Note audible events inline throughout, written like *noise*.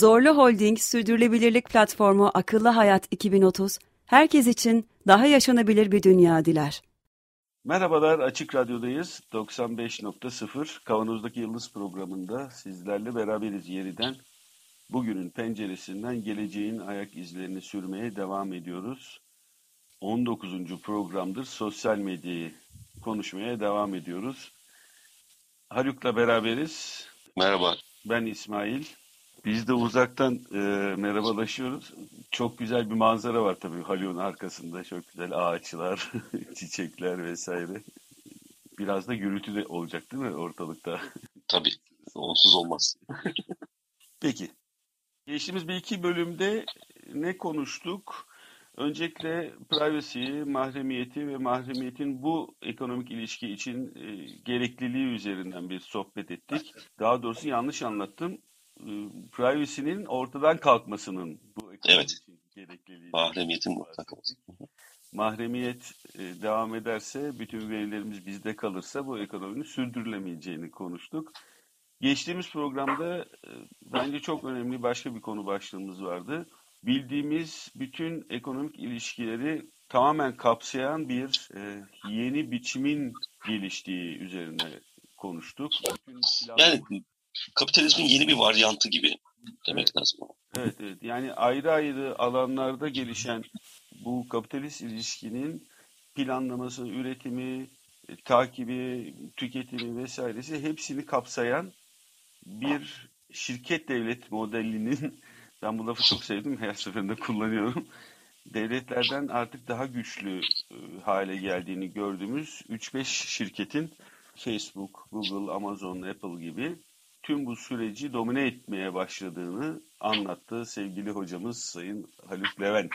Zorlu Holding Sürdürülebilirlik Platformu Akıllı Hayat 2030, herkes için daha yaşanabilir bir dünya diler. Merhabalar, Açık Radyo'dayız. 95.0 Kavanoz'daki Yıldız programında sizlerle beraberiz yeniden. Bugünün penceresinden geleceğin ayak izlerini sürmeye devam ediyoruz. 19. programdır sosyal medyayı konuşmaya devam ediyoruz. Haluk'la beraberiz. Merhaba. Ben İsmail. Biz de uzaktan e, merhabalaşıyoruz. Çok güzel bir manzara var tabii Haluk'un arkasında. Çok güzel ağaçlar, *laughs* çiçekler vesaire. Biraz da gürültü de olacak değil mi ortalıkta? Tabii. Onsuz olmaz. *laughs* Peki. Geçtiğimiz bir iki bölümde ne konuştuk? Öncelikle privacy, mahremiyeti ve mahremiyetin bu ekonomik ilişki için e, gerekliliği üzerinden bir sohbet ettik. Daha doğrusu yanlış anlattım. E, privacy'nin ortadan kalkmasının bu Evet. için gerekliliği. Mahremiyetin mutlaka. Mahremiyet e, devam ederse, bütün verilerimiz bizde kalırsa bu ekonominin sürdürülemeyeceğini konuştuk. Geçtiğimiz programda e, bence çok önemli başka bir konu başlığımız vardı. Bildiğimiz bütün ekonomik ilişkileri tamamen kapsayan bir e, yeni biçimin geliştiği üzerine konuştuk. Bütün Yani kapitalizmin yeni bir varyantı gibi demek lazım. Evet, evet. Yani ayrı ayrı alanlarda gelişen bu kapitalist ilişkinin planlaması, üretimi, e, takibi, tüketimi vesairesi hepsini kapsayan bir şirket devlet modelinin *laughs* ben bu lafı çok sevdim her seferinde kullanıyorum. Devletlerden artık daha güçlü e, hale geldiğini gördüğümüz 3-5 şirketin Facebook, Google, Amazon, Apple gibi tüm bu süreci domine etmeye başladığını anlattı sevgili hocamız Sayın Haluk Levent.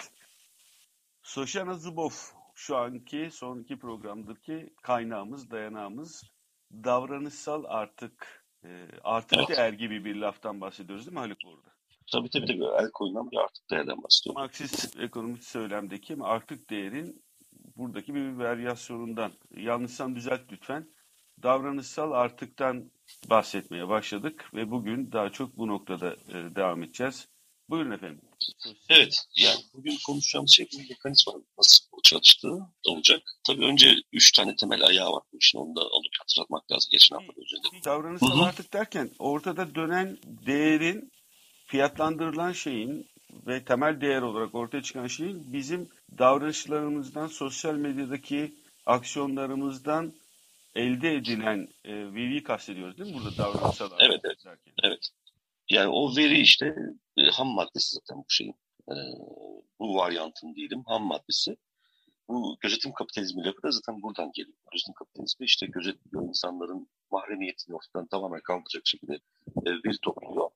Soşana Zubov şu anki son iki programdaki kaynağımız, dayanağımız davranışsal artık e, artık Evet. değer gibi bir laftan bahsediyoruz değil mi Haluk burada? Tabii tabii tabii. El koyulan bir artık değerden bahsediyorum. Marksist ekonomik söylemdeki artık değerin buradaki bir varyasyonundan. Yanlışsam düzelt lütfen. Davranışsal artıktan bahsetmeye başladık ve bugün daha çok bu noktada e, devam edeceğiz. Buyurun efendim. Evet. Yani bugün konuşacağımız şey bu mekanizmanın nasıl çalıştığı olacak. Tabii önce üç tane temel ayağı var bu işin. Onu da alıp hatırlatmak lazım. Geçen hafta da üzerinde. Davranışsal artık derken ortada dönen değerin fiyatlandırılan şeyin ve temel değer olarak ortaya çıkan şeyin bizim davranışlarımızdan, sosyal medyadaki aksiyonlarımızdan elde edilen e, veriyi kastediyoruz değil mi burada davranışsal Evet, evet. derken? Evet. Yani o veri işte e, ham maddesi zaten bu şeyin. E, bu varyantın diyelim ham maddesi. Bu gözetim kapitalizmi lafı da zaten buradan geliyor. Gözetim kapitalizmi işte gözetliyor insanların mahremiyetini ortadan tamamen kaldıracak şekilde e, veri topluyor.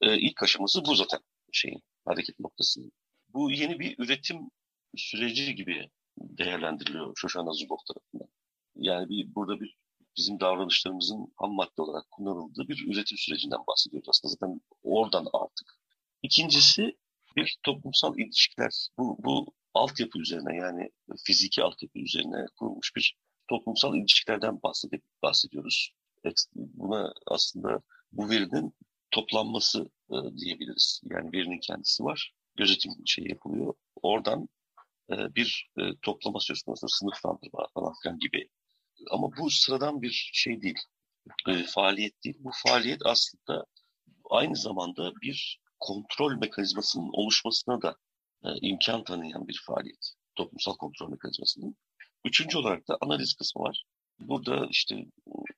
E, ilk aşaması bu zaten şeyin hareket noktasının. Bu yeni bir üretim süreci gibi değerlendiriliyor Shoshana Zuboff tarafından. Yani bir, burada bir bizim davranışlarımızın ham madde olarak kullanıldığı bir üretim sürecinden bahsediyoruz aslında. Zaten oradan artık. İkincisi bir toplumsal ilişkiler. Bu, bu altyapı üzerine yani fiziki altyapı üzerine kurulmuş bir toplumsal ilişkilerden bahsedip, bahsediyoruz. Buna aslında bu verinin toplanması e, diyebiliriz. Yani verinin kendisi var. Gözetim şey yapılıyor. Oradan e, bir e, toplama söz konusu, sınıflandırma falan filan gibi ama bu sıradan bir şey değil. E, faaliyet değil. Bu faaliyet aslında aynı zamanda bir kontrol mekanizmasının oluşmasına da e, imkan tanıyan bir faaliyet. Toplumsal kontrol mekanizmasının. Üçüncü olarak da analiz kısmı var. Burada işte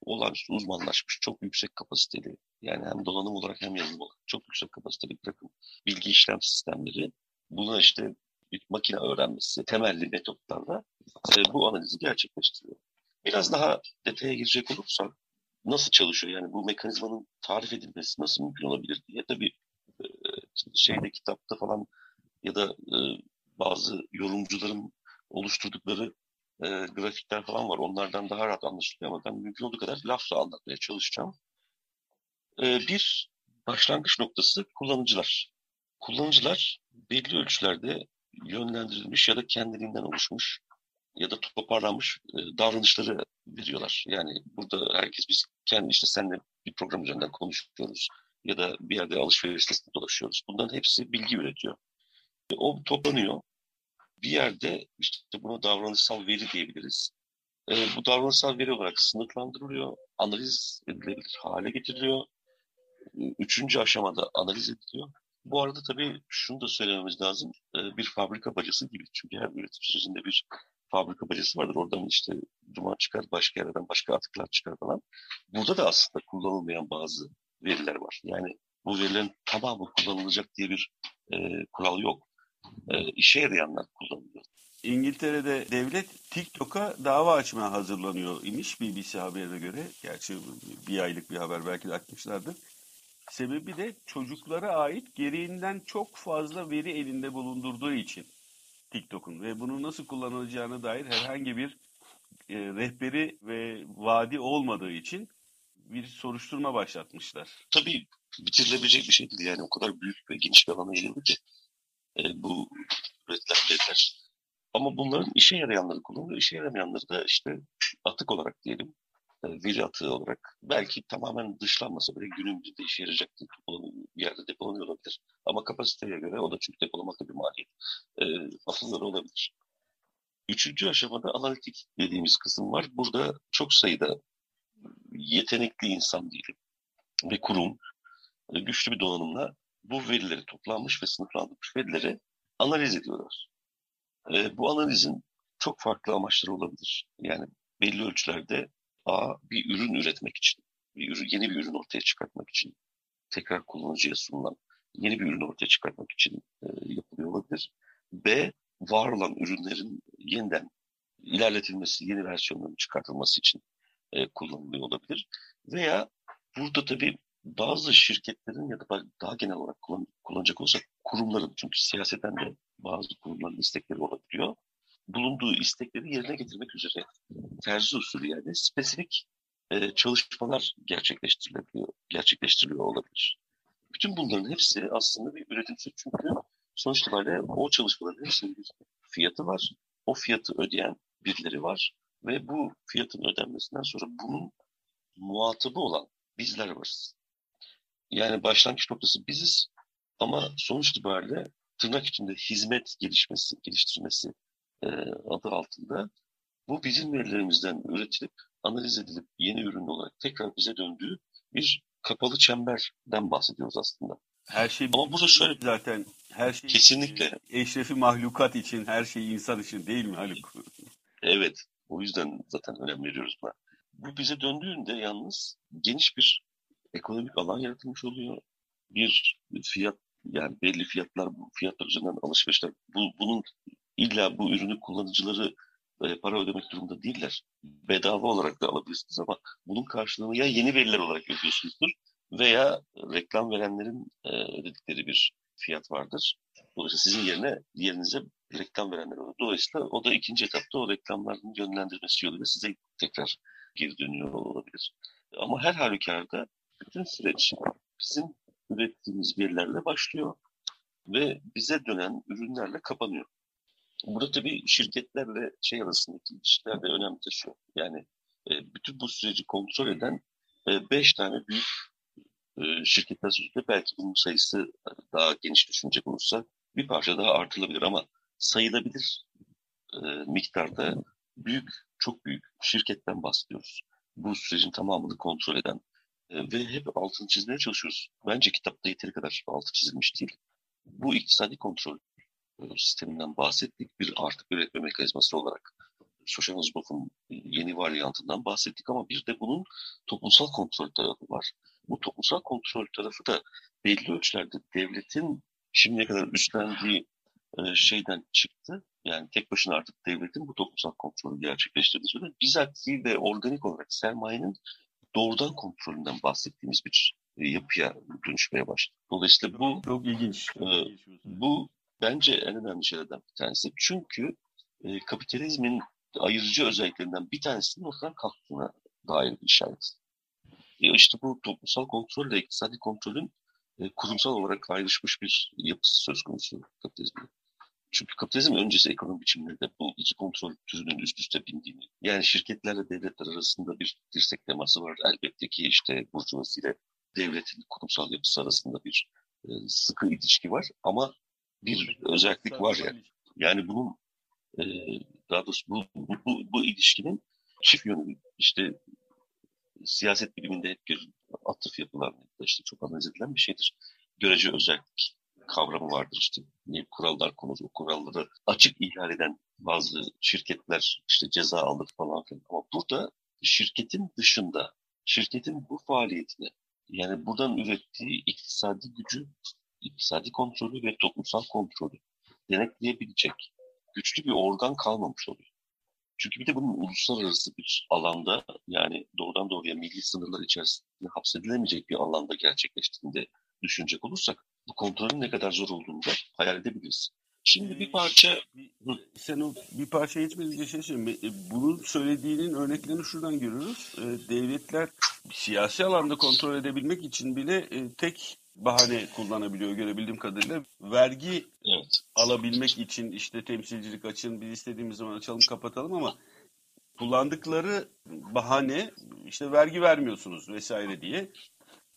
olağanüstü uzmanlaşmış, çok yüksek kapasiteli, yani hem donanım olarak hem yazılım olarak çok yüksek kapasiteli bir takım bilgi işlem sistemleri. Buna işte bir makine öğrenmesi temelli metotlarla e, bu analizi gerçekleştiriyor. Biraz daha detaya girecek olursak nasıl çalışıyor yani bu mekanizmanın tarif edilmesi nasıl mümkün olabilir diye tabii e, şeyde kitapta falan ya da e, bazı yorumcuların oluşturdukları e, grafikler falan var. Onlardan daha rahat anlaşılıyor ama ben mümkün olduğu kadar lafla anlatmaya çalışacağım. E, bir başlangıç noktası kullanıcılar. Kullanıcılar belli ölçülerde yönlendirilmiş ya da kendiliğinden oluşmuş ya da toparlanmış e, davranışları veriyorlar. Yani burada herkes biz kendi işte seninle bir program üzerinden konuşuyoruz ya da bir yerde alışveriş sitesinde dolaşıyoruz. Bunların hepsi bilgi üretiyor. E, o toplanıyor. Bir yerde işte buna davranışsal veri diyebiliriz. E, bu davranışsal veri olarak sınıflandırılıyor, analiz edilebilir hale getiriliyor. E, üçüncü aşamada analiz ediliyor. Bu arada tabii şunu da söylememiz lazım. E, bir fabrika bacası gibi. Çünkü her üretim sürecinde bir fabrika bacası vardır. Oradan işte duman çıkar, başka yerden başka atıklar çıkar falan. Burada da aslında kullanılmayan bazı veriler var. Yani bu verilerin tamamı kullanılacak diye bir e, kural yok. E, işe yarayanlar kullanılıyor. İngiltere'de devlet TikTok'a dava açmaya hazırlanıyor imiş BBC haberine göre. Gerçi bir aylık bir haber belki de açmışlardır. Sebebi de çocuklara ait gereğinden çok fazla veri elinde bulundurduğu için TikTok'un ve bunu nasıl kullanılacağına dair herhangi bir e, rehberi ve vadi olmadığı için bir soruşturma başlatmışlar. Tabii bitirilebilecek bir şey değil yani o kadar büyük ve geniş bir alana yayıldı ki e, bu üretilen veriler. Ama bunların işe yarayanları kullanılıyor, işe yaramayanları da işte atık olarak diyelim, e, veri atığı olarak belki tamamen dışlanmasa bile günün birinde işe yarayacak bir yerde depolanıyor olabilir. Ama kapasiteye göre o da çünkü depolamak da bir maliyet. E, atılları olabilir. Üçüncü aşamada analitik dediğimiz kısım var. Burada çok sayıda yetenekli insan diyelim ve kurum e, güçlü bir donanımla bu verileri toplanmış ve sınıflandırmış verileri analiz ediyorlar. E, bu analizin çok farklı amaçları olabilir. Yani belli ölçülerde A bir ürün üretmek için, bir ürün, yeni bir ürün ortaya çıkartmak için, tekrar kullanıcıya sunulan yeni bir ürün ortaya çıkartmak için e, yapılıyor olabilir. B var olan ürünlerin yeniden ilerletilmesi, yeni versiyonların çıkartılması için e, kullanılıyor olabilir. Veya burada tabii bazı şirketlerin ya da daha genel olarak kullan, kullanacak olursak kurumların çünkü siyaseten de bazı kurumların istekleri olabiliyor. Bulunduğu istekleri yerine getirmek üzere terzi usulü yani spesifik e, çalışmalar gerçekleştirilebiliyor, gerçekleştiriliyor olabilir. Bütün bunların hepsi aslında bir üretim çünkü sonuç itibariyle o çalışmaların hepsinin bir fiyatı var. O fiyatı ödeyen birileri var ve bu fiyatın ödenmesinden sonra bunun muhatabı olan bizler varız. Yani başlangıç noktası biziz ama sonuç itibariyle tırnak içinde hizmet gelişmesi, geliştirmesi e, adı altında bu bizim verilerimizden üretilip, analiz edilip yeni ürün olarak tekrar bize döndüğü bir kapalı çemberden bahsediyoruz aslında. Her şey Ama burada şöyle zaten her şey kesinlikle eşrefi mahlukat için, her şey insan için değil mi Haluk? Evet. O yüzden zaten önem veriyoruz buna. Bu bize döndüğünde yalnız geniş bir ekonomik alan yaratılmış oluyor. Bir fiyat yani belli fiyatlar fiyatlar üzerinden alışverişler bu, bunun illa bu ürünü kullanıcıları para ödemek durumunda değiller. Bedava olarak da alabilirsiniz ama bunun karşılığını ya yeni veriler olarak ödüyorsunuzdur veya reklam verenlerin e, ödedikleri bir fiyat vardır. Dolayısıyla sizin yerine yerinize reklam verenler olur. Dolayısıyla o da ikinci etapta o reklamların yönlendirmesi yoluyla size tekrar geri dönüyor olabilir. Ama her halükarda bütün süreç bizim ürettiğimiz verilerle başlıyor ve bize dönen ürünlerle kapanıyor. Burada tabii şirketlerle şey arasındaki ilişkiler de önem taşıyor. Yani e, bütün bu süreci kontrol eden e, beş tane büyük e, şirketler sözünde belki bunun sayısı daha geniş düşünecek olursa bir parça daha artılabilir ama sayılabilir e, miktarda büyük, çok büyük şirketten bahsediyoruz. Bu sürecin tamamını kontrol eden e, ve hep altını çizmeye çalışıyoruz. Bence kitapta yeteri kadar altı çizilmiş değil. Bu iktisadi kontrol sisteminden bahsettik. Bir artık üretme mekanizması olarak Sosyalizmof'un yeni varyantından bahsettik ama bir de bunun toplumsal kontrol tarafı var. Bu toplumsal kontrol tarafı da belli ölçülerde devletin şimdiye kadar üstlendiği e, şeyden çıktı. Yani tek başına artık devletin bu toplumsal kontrolü gerçekleştirdiği sürede bizatihi de organik olarak sermayenin doğrudan kontrolünden bahsettiğimiz bir e, yapıya dönüşmeye başladı. Dolayısıyla bu çok ilginç. E, bu bence en önemli şeylerden bir tanesi. Çünkü e, kapitalizmin ayırıcı özelliklerinden bir tanesinin ortadan kalktığına dair bir işaret. E işte bu toplumsal kontrol ile iktisadi kontrolün e, kurumsal olarak ayrışmış bir yapısı söz konusu kapitalizmde. Çünkü kapitalizm öncesi ekonomi biçimlerinde bu iki kontrol türünün üst üste bindiğini, yani şirketlerle devletler arasında bir dirsek teması var. Elbette ki işte burjuvasi ile devletin kurumsal yapısı arasında bir e, sıkı ilişki var ama bir özellik var yani. Yani bunun e, daha doğrusu bu, bu, bu, bu ilişkinin çift yönlü işte siyaset biliminde hep bir atıf yapılan işte çok analiz edilen bir şeydir. Görece özellik kavramı vardır işte. Ne kurallar konur, o kuralları açık ihlal eden bazı şirketler işte ceza alır falan filan. Ama burada şirketin dışında, şirketin bu faaliyetine yani buradan ürettiği iktisadi gücü, iktisadi kontrolü ve toplumsal kontrolü denetleyebilecek güçlü bir organ kalmamış oluyor. Çünkü bir de bunun uluslararası bir alanda yani doğrudan doğruya milli sınırlar içerisinde hapsedilemeyecek bir alanda gerçekleştiğinde düşünecek olursak bu kontrolün ne kadar zor olduğunu da hayal edebiliriz. Şimdi bir parça... Sen o bir parça geçmeden şey söyleyeyim. E, bunun söylediğinin örneklerini şuradan görüyoruz. E, devletler siyasi alanda kontrol edebilmek için bile e, tek bahane kullanabiliyor görebildiğim kadarıyla. Vergi evet. alabilmek için işte temsilcilik açın, biz istediğimiz zaman açalım kapatalım ama kullandıkları bahane işte vergi vermiyorsunuz vesaire diye.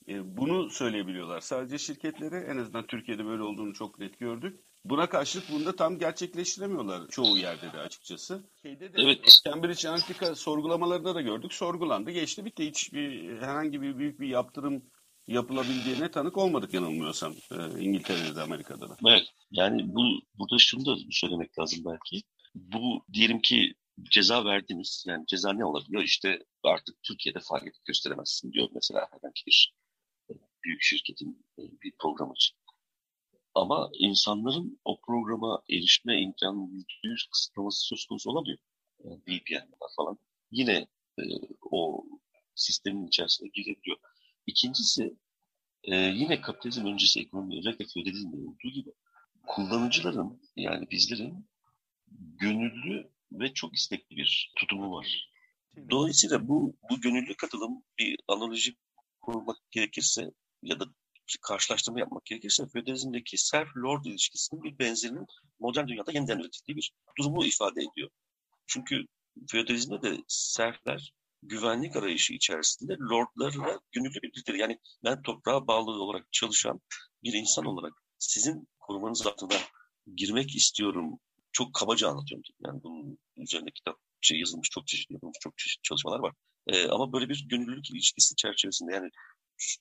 E, bunu söyleyebiliyorlar. Sadece şirketlere en azından Türkiye'de böyle olduğunu çok net gördük. Buna karşılık bunu da tam gerçekleştiremiyorlar çoğu yerde de açıkçası. Şeyde de, evet. Cambridge Analytica sorgulamalarında da gördük. Sorgulandı, geçti, bitti. Hiçbir herhangi bir büyük bir yaptırım yapılabildiğine tanık olmadık yanılmıyorsam e, İngiltere'de de Amerika'da da. Evet. Yani bu burada şunu da söylemek lazım belki. Bu diyelim ki ceza verdiniz. Yani ceza ne olabiliyor? İşte artık Türkiye'de faaliyet gösteremezsin diyor mesela herhangi bir büyük şirketin e, bir programı için. Ama insanların o programa erişme imkanı yüzde kısıtlaması söz konusu olamıyor. Yani falan. Yine e, o sistemin içerisine girebiliyor. İkincisi e, yine kapitalizm öncesi ekonomi özellikle feodalizmde olduğu gibi kullanıcıların yani bizlerin gönüllü ve çok istekli bir tutumu var. Dolayısıyla bu, bu gönüllü katılım bir analoji kurmak gerekirse ya da karşılaştırma yapmak gerekirse feodalizmdeki serf-lord ilişkisinin bir benzerinin modern dünyada yeniden üretildiği bir durumu ifade ediyor. Çünkü feodalizmde de serfler güvenlik arayışı içerisinde lordlarla gönüllü birliktedir. Yani ben toprağa bağlı olarak çalışan bir insan olarak sizin korumanız altına girmek istiyorum. Çok kabaca anlatıyorum. Yani bunun üzerinde kitap şey yazılmış, çok çeşitli yapılmış, çok çeşitli çalışmalar var. Ee, ama böyle bir gönüllülük ilişkisi çerçevesinde yani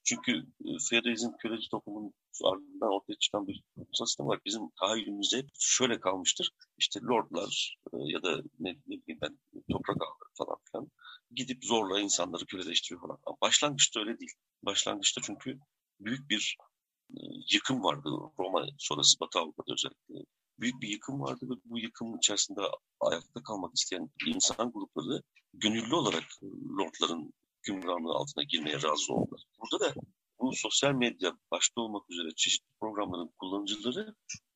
çünkü e, feodalizm köleci toplumun ardından ortaya çıkan bir toplumsal sistem var. Bizim tahayyülümüzde hep şöyle kalmıştır. İşte lordlar e, ya da ne, ne bileyim ben toprak ağları falan filan gidip zorla insanları köleleştiriyor falan. Başlangıçta öyle değil. Başlangıçta çünkü büyük bir e, yıkım vardı Roma sonrası Batı Avrupa'da özellikle. Büyük bir yıkım vardı ve bu yıkım içerisinde ayakta kalmak isteyen insan grupları gönüllü olarak lordların hükümranlığı altına girmeye razı oldular. Burada da bu sosyal medya başta olmak üzere çeşitli programların kullanıcıları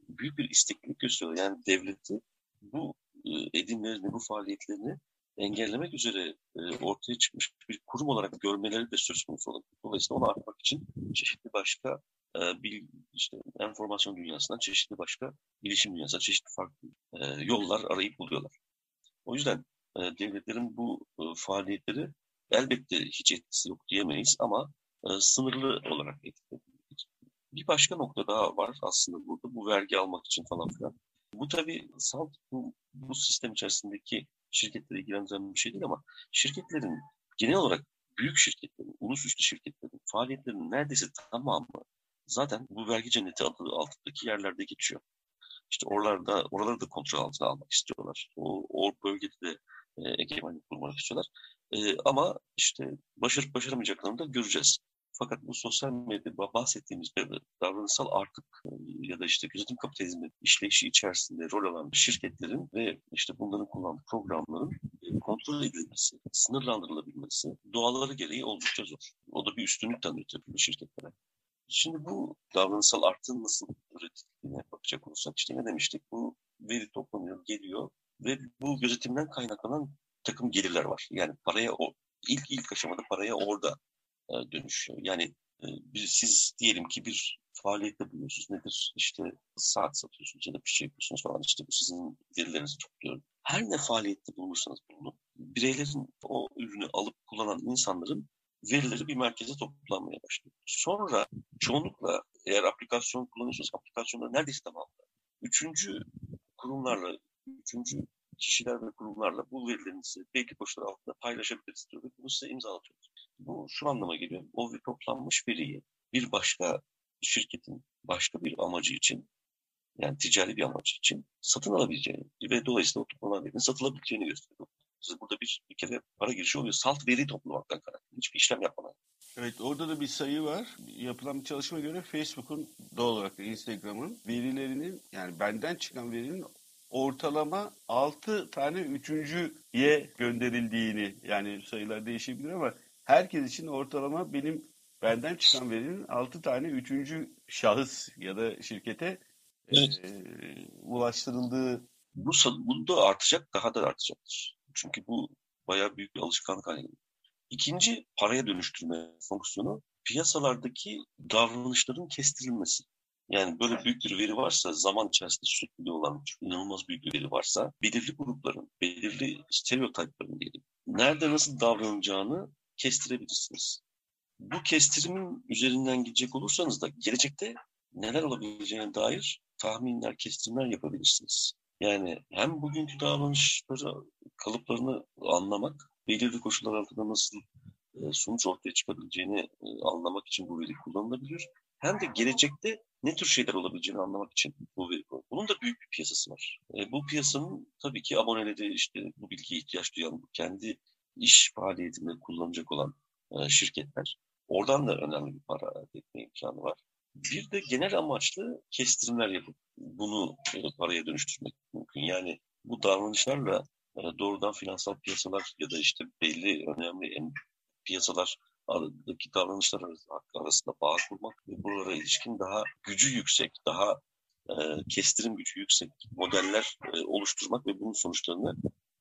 büyük bir isteklilik gösteriyor. Yani devleti bu e, edimlerini, bu faaliyetlerini engellemek üzere e, ortaya çıkmış bir kurum olarak görmeleri de söz konusu olabilir. Dolayısıyla onu artmak için çeşitli başka e, bir işte enformasyon dünyasından çeşitli başka bilişim dünyasına çeşitli farklı yollar arayıp buluyorlar. O yüzden devletlerin bu faaliyetleri elbette hiç etkisi yok diyemeyiz ama sınırlı olarak etkili. Bir başka nokta daha var aslında burada bu vergi almak için falan filan. Bu tabii salt bu, bu sistem içerisindeki şirketleri ilgilendiren bir şey değil ama şirketlerin genel olarak büyük şirketlerin, ulusüstü şirketlerin faaliyetlerinin neredeyse tamamı zaten bu vergi cenneti adı altındaki yerlerde geçiyor. İşte oralarda, oraları da kontrol altına almak istiyorlar. O, o bölgede de e, egemenlik kurmak istiyorlar. E, ama işte başarıp başaramayacaklarını da göreceğiz. Fakat bu sosyal medyada bahsettiğimiz davranışsal artık e, ya da işte gözetim kapitalizmi işleyişi içerisinde rol alan şirketlerin ve işte bunların kullandığı programların e, kontrol edilmesi, sınırlandırılabilmesi doğaları gereği oldukça zor. O da bir üstünlük tanıyor tabii bu şirketlere. Şimdi bu davranışsal artığın nasıl üretildiğini gözetimine bakacak olursak işte ne demiştik? Bu veri toplanıyor, geliyor ve bu gözetimden kaynaklanan takım gelirler var. Yani paraya o ilk ilk aşamada paraya orada e, dönüşüyor. Yani e, siz diyelim ki bir faaliyette bulunuyorsunuz. Nedir? İşte saat satıyorsunuz ya da bir şey yapıyorsunuz falan. İşte bu sizin verilerinizi topluyor. Her ne faaliyette bulunursanız bulunun. Bireylerin o ürünü alıp kullanan insanların verileri bir merkeze toplanmaya başlıyor. Sonra çoğunlukla eğer aplikasyon kullanıyorsanız aplikasyonda neredeyse tamamda. Üçüncü kurumlarla, üçüncü kişiler ve kurumlarla bu verilerinizi belki koşullar altında paylaşabiliriz diyor ve bunu size imzalatıyoruz. Bu şu anlama geliyor. O toplanmış veriyi bir başka şirketin başka bir amacı için yani ticari bir amacı için satın alabileceğini ve dolayısıyla o toplanan verinin satılabileceğini gösteriyor. Siz burada bir, bir kere para girişi oluyor. Salt veri toplamaktan kaynaklı. Hiçbir işlem yapmadan. Evet orada da bir sayı var. Yapılan bir çalışma göre Facebook'un doğal olarak da Instagram'ın verilerinin yani benden çıkan verinin ortalama 6 tane üçüncüye gönderildiğini yani sayılar değişebilir ama herkes için ortalama benim benden çıkan verinin 6 tane üçüncü şahıs ya da şirkete evet. e, ulaştırıldığı. Bu, bu da artacak, daha da artacaktır. Çünkü bu bayağı büyük bir alışkanlık haline geliyor. İkinci paraya dönüştürme fonksiyonu piyasalardaki davranışların kestirilmesi. Yani böyle büyük bir veri varsa, zaman içerisinde sürekli olan inanılmaz büyük bir veri varsa, belirli grupların, belirli stereotiplerin diyelim, nerede nasıl davranacağını kestirebilirsiniz. Bu kestirimin üzerinden gidecek olursanız da gelecekte neler olabileceğine dair tahminler, kestirimler yapabilirsiniz. Yani hem bugünkü davranışları, kalıplarını anlamak, belirli koşullar altında nasıl e, sonuç ortaya çıkabileceğini e, anlamak için bu veri kullanılabilir. Hem de gelecekte ne tür şeyler olabileceğini anlamak için bu veri Bunun da büyük bir piyasası var. E, bu piyasanın tabii ki aboneleri işte bu bilgiye ihtiyaç duyan, kendi iş faaliyetinde kullanacak olan şirketler. Oradan da önemli bir para elde etme imkanı var. Bir de genel amaçlı kestirimler yapıp bunu paraya dönüştürmek mümkün. Yani bu davranışlarla doğrudan finansal piyasalar ya da işte belli önemli piyasalar aradaki davranışlar arasında bağ kurmak ve buralara ilişkin daha gücü yüksek, daha e, kestirim gücü yüksek modeller e, oluşturmak ve bunun sonuçlarını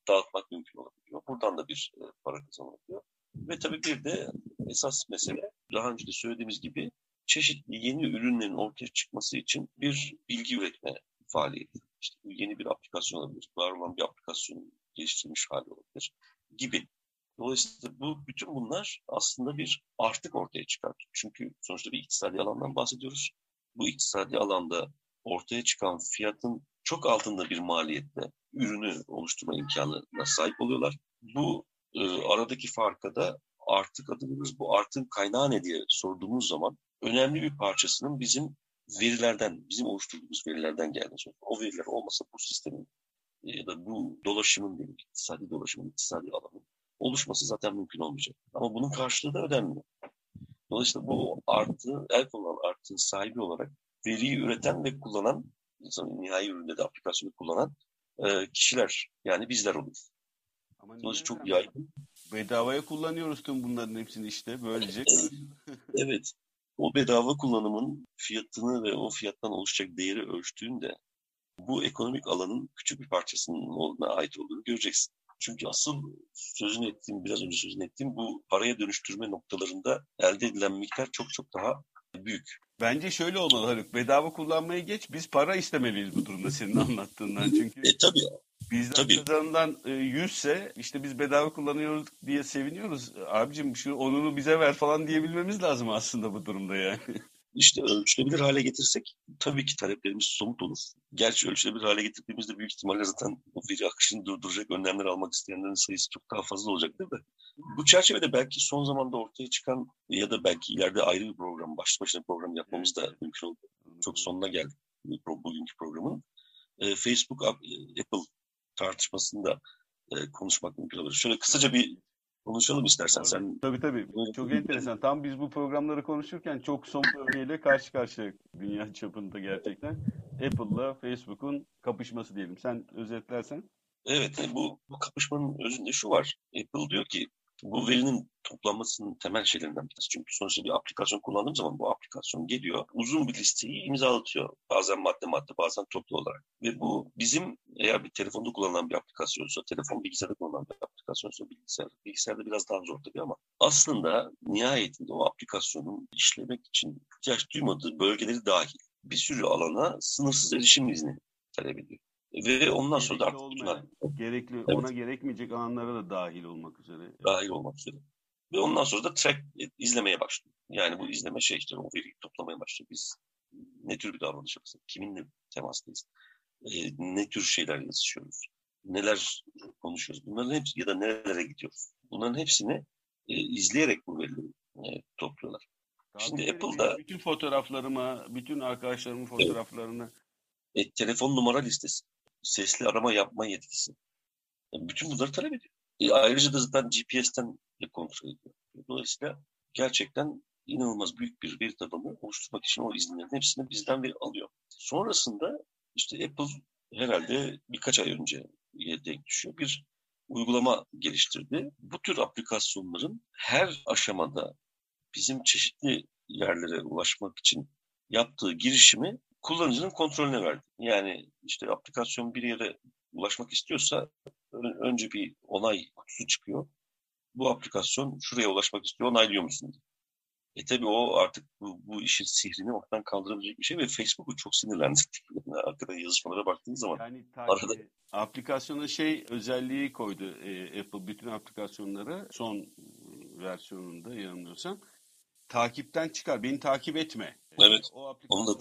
dağıtmak mümkün olabiliyor. Buradan da bir e, para kazanılıyor. Ve tabii bir de esas mesele daha önce de söylediğimiz gibi çeşitli yeni ürünlerin ortaya çıkması için bir bilgi üretme faaliyeti. İşte bu yeni bir aplikasyon olabilir, var olan bir aplikasyon geliştirilmiş hali olabilir gibi. Dolayısıyla bu bütün bunlar aslında bir artık ortaya çıkar. Çünkü sonuçta bir iktisadi alandan bahsediyoruz. Bu iktisadi alanda ortaya çıkan fiyatın çok altında bir maliyetle ürünü oluşturma imkanına sahip oluyorlar. Bu e, aradaki farka da artık adımımız bu artın kaynağı ne diye sorduğumuz zaman önemli bir parçasının bizim verilerden, bizim oluşturduğumuz verilerden geldiğini O veriler olmasa bu sistemin e, ya da bu dolaşımın değil, iktisadi dolaşımın, iktisadi alanın oluşması zaten mümkün olmayacak. Ama bunun karşılığı da ödenmiyor. Dolayısıyla bu artı, el konulan artı sahibi olarak veriyi üreten ve kullanan, nihai üründe de aplikasyonu kullanan e, kişiler yani bizler olur. Ama Dolayısıyla çok yaygın. Bedavaya kullanıyoruz tüm bunların hepsini işte böylece. evet. O bedava kullanımın fiyatını ve o fiyattan oluşacak değeri ölçtüğünde bu ekonomik alanın küçük bir parçasının olduğuna ait olduğunu göreceksin. Çünkü asıl sözünü ettiğim, biraz önce sözünü ettiğim bu paraya dönüştürme noktalarında elde edilen miktar çok çok daha büyük. Bence şöyle olmalı Haluk. Bedava kullanmayı geç. Biz para istemeliyiz bu durumda senin *laughs* anlattığından. Çünkü e, tabii. Bizden Tabii. kazanılan e, 100 ise işte biz bedava kullanıyoruz diye seviniyoruz. Abicim şu onunu bize ver falan diyebilmemiz lazım aslında bu durumda yani. *laughs* İşte ölçülebilir hale getirsek tabii ki taleplerimiz somut olur. Gerçi ölçülebilir hale getirdiğimizde büyük ihtimalle zaten o veri akışını durduracak önlemler almak isteyenlerin sayısı çok daha fazla olacaktır da. Bu çerçevede belki son zamanda ortaya çıkan ya da belki ileride ayrı bir program, başlı başına program yapmamız da mümkün oldu. Çok sonuna geldik bugünkü programın. E, Facebook, e, Apple tartışmasında e, konuşmak mümkün olur. Şöyle kısaca bir konuşalım istersen sen. Tabii tabii. Çok enteresan. Tam biz bu programları konuşurken çok son örneğiyle karşı karşıya dünya çapında gerçekten. Apple'la Facebook'un kapışması diyelim. Sen özetlersen. Evet bu, bu kapışmanın özünde şu var. Apple diyor ki Bu verinin toplanmasının temel şeylerinden birisi. Çünkü sonuçta bir aplikasyon kullandığım zaman bu aplikasyon geliyor. Uzun bir listeyi imzalatıyor. Bazen madde madde bazen toplu olarak. Ve bu bizim eğer bir telefonda kullanılan bir aplikasyonsa, telefon bilgisayarda kullanılan bir aplikasyonsa bilgisayar, bilgisayarda biraz daha zor tabii ama aslında nihayetinde o aplikasyonun işlemek için ihtiyaç duymadığı bölgeleri dahil bir sürü alana sınırsız erişim izni talep ediyor. Ve ondan sonra da artık olmayan, gerekli, evet. ona gerekmeyecek alanlara da dahil olmak üzere. Dahil olmak üzere. Ve ondan sonra da track izlemeye başlıyor. Yani bu izleme şey işte o veriyi toplamaya başlıyor. Biz ne tür bir davranış yapıyoruz? Kiminle temastayız? E, ne tür şeyler yazışıyoruz? Neler konuşuyoruz? Bunların hepsi ya da nerelere gidiyoruz? Bunların hepsini e, izleyerek bu verileri e, topluyorlar. Daha Şimdi Apple'da bütün fotoğraflarımı, bütün arkadaşlarımın fotoğraflarını e, telefon numara listesi sesli arama yapma yetkisi. Yani bütün bunları talep ediyor. E, ayrıca da zaten GPS'ten de kontrol ediyor. Dolayısıyla gerçekten inanılmaz büyük bir veri tabanı oluşturmak için o izinlerin hepsini bizden veri alıyor. Sonrasında işte Apple herhalde birkaç ay önce denk düşüyor. Bir uygulama geliştirdi. Bu tür aplikasyonların her aşamada bizim çeşitli yerlere ulaşmak için yaptığı girişimi kullanıcının kontrolüne verdi. Yani işte aplikasyon bir yere ulaşmak istiyorsa önce bir onay kutusu çıkıyor. Bu aplikasyon şuraya ulaşmak istiyor, onaylıyor musun? E tabii o artık bu, bu işin sihrini ortadan kaldırabilecek bir şey ve Facebook'u çok sinirlendirdi. Yani hakikaten yazışmalara baktığınız zaman. Yani arada... aplikasyona şey özelliği koydu e, Apple bütün aplikasyonlara son versiyonunda yanılmıyorsam. Takipten çıkar, beni takip etme. Evet, o onu da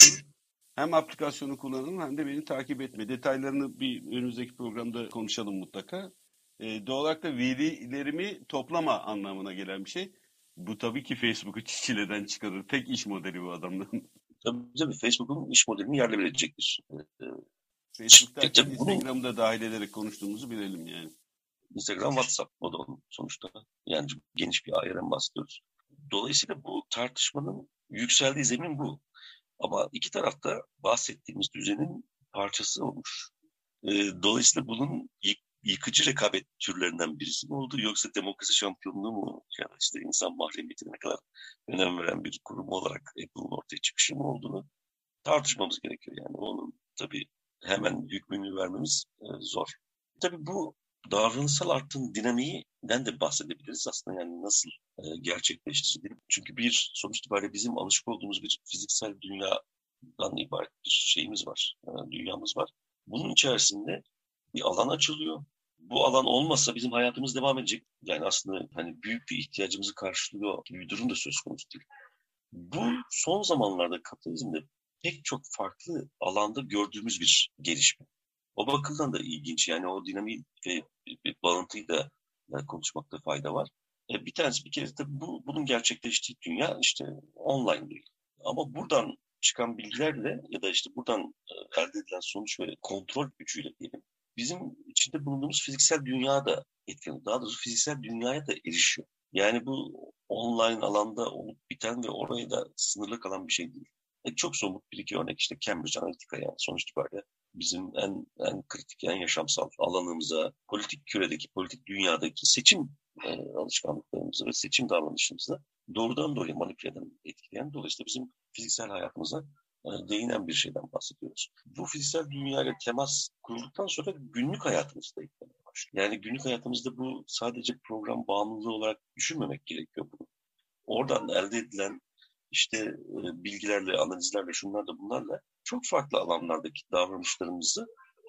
hem aplikasyonu kullanalım hem de beni takip etme. Detaylarını bir önümüzdeki programda konuşalım mutlaka. E, doğal olarak da verilerimi toplama anlamına gelen bir şey. Bu tabii ki Facebook'u çileden çıkarır. Tek iş modeli bu adamdan. Tabii tabii Facebook'un iş modelini yerle bir edecektir. Ee, Facebook'ta Instagram'da bunu... dahil ederek konuştuğumuzu bilelim yani. Instagram, WhatsApp o da sonuçta. Yani geniş bir aileden bahsediyoruz. Dolayısıyla bu tartışmanın yükseldiği zemin bu. Ama iki tarafta bahsettiğimiz düzenin parçası olmuş. E, dolayısıyla bunun yıkıcı rekabet türlerinden birisi mi oldu yoksa demokrasi şampiyonluğu mu ya da işte insan mahremiyetine ne kadar önem veren bir kurum olarak Apple'ın ortaya çıkışı mı olduğunu tartışmamız gerekiyor. Yani onun tabii hemen hükmünü vermemiz e, zor. Tabii bu davranışsal artın dinamiğinden de bahsedebiliriz aslında yani nasıl e, gerçekleştirildi. Çünkü bir sonuç itibariyle bizim alışık olduğumuz bir fiziksel dünyadan ibaret bir şeyimiz var, e, dünyamız var. Bunun içerisinde bir alan açılıyor. Bu alan olmasa bizim hayatımız devam edecek. Yani aslında hani büyük bir ihtiyacımızı karşılıyor gibi bir durum da söz konusu değil. Bu son zamanlarda kapitalizmde pek çok farklı alanda gördüğümüz bir gelişme. O bakımdan da ilginç. Yani o dinamik ve bir bağıntıyı da yani konuşmakta fayda var. E, bir tanesi bir kere tabii bu, bunun gerçekleştiği dünya işte online değil. Ama buradan çıkan bilgilerle ya da işte buradan e, elde edilen sonuç ve kontrol gücüyle diyelim bizim içinde bulunduğumuz fiziksel dünyada etkileniyor. Daha doğrusu fiziksel dünyaya da erişiyor. Yani bu online alanda olup biten ve oraya da sınırlı kalan bir şey değil. E, çok somut bir iki örnek işte Cambridge Analytica yani sonuç itibariyle bizim en en kritik, en yaşamsal alanımıza, politik küredeki, politik dünyadaki seçim e, alışkanlıklarımızı ve seçim davranışımızı doğrudan doğruya manipüle eden, etkileyen, dolayısıyla bizim fiziksel hayatımıza e, değinen bir şeyden bahsediyoruz. Bu fiziksel dünyayla temas kurulduktan sonra günlük hayatımızda eklemeye başlıyor. Yani günlük hayatımızda bu sadece program bağımlılığı olarak düşünmemek gerekiyor bunu. Oradan elde edilen işte e, bilgilerle, analizlerle, şunlarla bunlarla çok farklı alanlardaki davranışlarımızı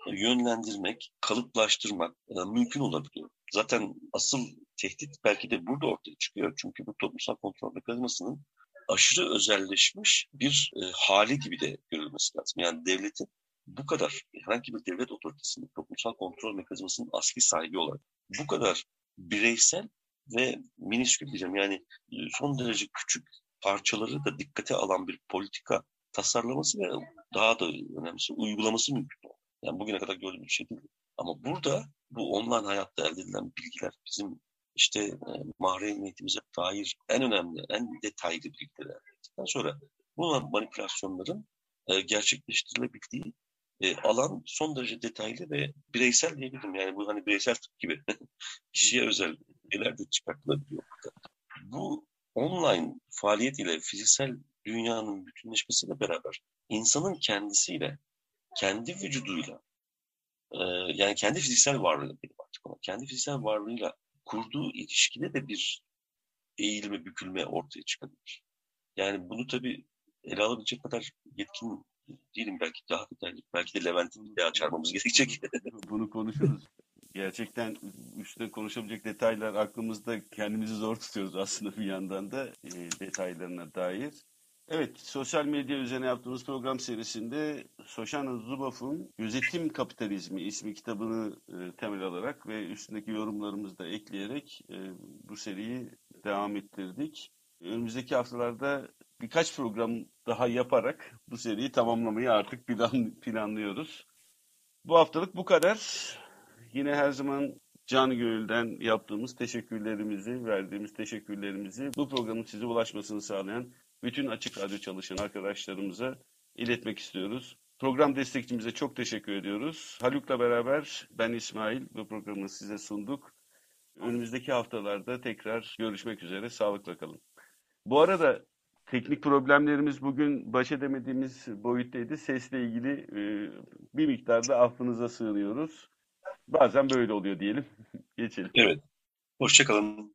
e, yönlendirmek, kalıplaştırmak e, mümkün olabiliyor. Zaten asıl tehdit belki de burada ortaya çıkıyor. Çünkü bu toplumsal kontrol mekanizmasının aşırı özelleşmiş bir e, hali gibi de görülmesi lazım. Yani devletin bu kadar herhangi bir devlet otoritesinin toplumsal kontrol mekanizmasının asli sahibi olarak bu kadar bireysel ve miniskül diyeceğim yani son derece küçük parçaları da dikkate alan bir politika tasarlaması ve daha da önemlisi uygulaması mümkün. Yani bugüne kadar gördüğümüz bir şey değil. Ama burada bu online hayatta elde edilen bilgiler bizim işte e, mahremiyetimize dair en önemli, en detaylı bilgiler elde ettikten sonra bu manipülasyonların e, gerçekleştirilebildiği e, alan son derece detaylı ve bireysel diyebilirim. Yani bu hani bireysel tıp gibi *laughs* kişiye özel şeyler de çıkartılabiliyor burada. Bu online faaliyet ile fiziksel dünyanın bütünleşmesiyle beraber insanın kendisiyle, kendi vücuduyla, e, yani kendi fiziksel varlığıyla benim artık ona, kendi fiziksel varlığıyla kurduğu ilişkide de bir eğilme, bükülme ortaya çıkabilir. Yani bunu tabii ele alabilecek kadar yetkin değilim belki daha detaylı. Belki de Levent'in bir daha çağırmamız gerekecek. Bunu konuşuruz. Gerçekten üstüne konuşabilecek detaylar aklımızda kendimizi zor tutuyoruz aslında bir yandan da e, detaylarına dair. Evet, sosyal medya üzerine yaptığımız program serisinde Soşana Zuboff'un Gözetim Kapitalizmi ismi kitabını e, temel alarak ve üstündeki yorumlarımızı da ekleyerek e, bu seriyi devam ettirdik. Önümüzdeki haftalarda birkaç program daha yaparak bu seriyi tamamlamayı artık plan, planlıyoruz. Bu haftalık bu kadar. Yine her zaman canı gönülden yaptığımız teşekkürlerimizi, verdiğimiz teşekkürlerimizi bu programın size ulaşmasını sağlayan bütün Açık Radyo çalışan arkadaşlarımıza iletmek istiyoruz. Program destekçimize çok teşekkür ediyoruz. Haluk'la beraber ben İsmail bu programı size sunduk. Önümüzdeki haftalarda tekrar görüşmek üzere. Sağlıkla kalın. Bu arada teknik problemlerimiz bugün baş edemediğimiz boyuttaydı. Sesle ilgili e, bir miktarda affınıza sığınıyoruz. Bazen böyle oluyor diyelim. *laughs* Geçelim. Evet. Hoşçakalın.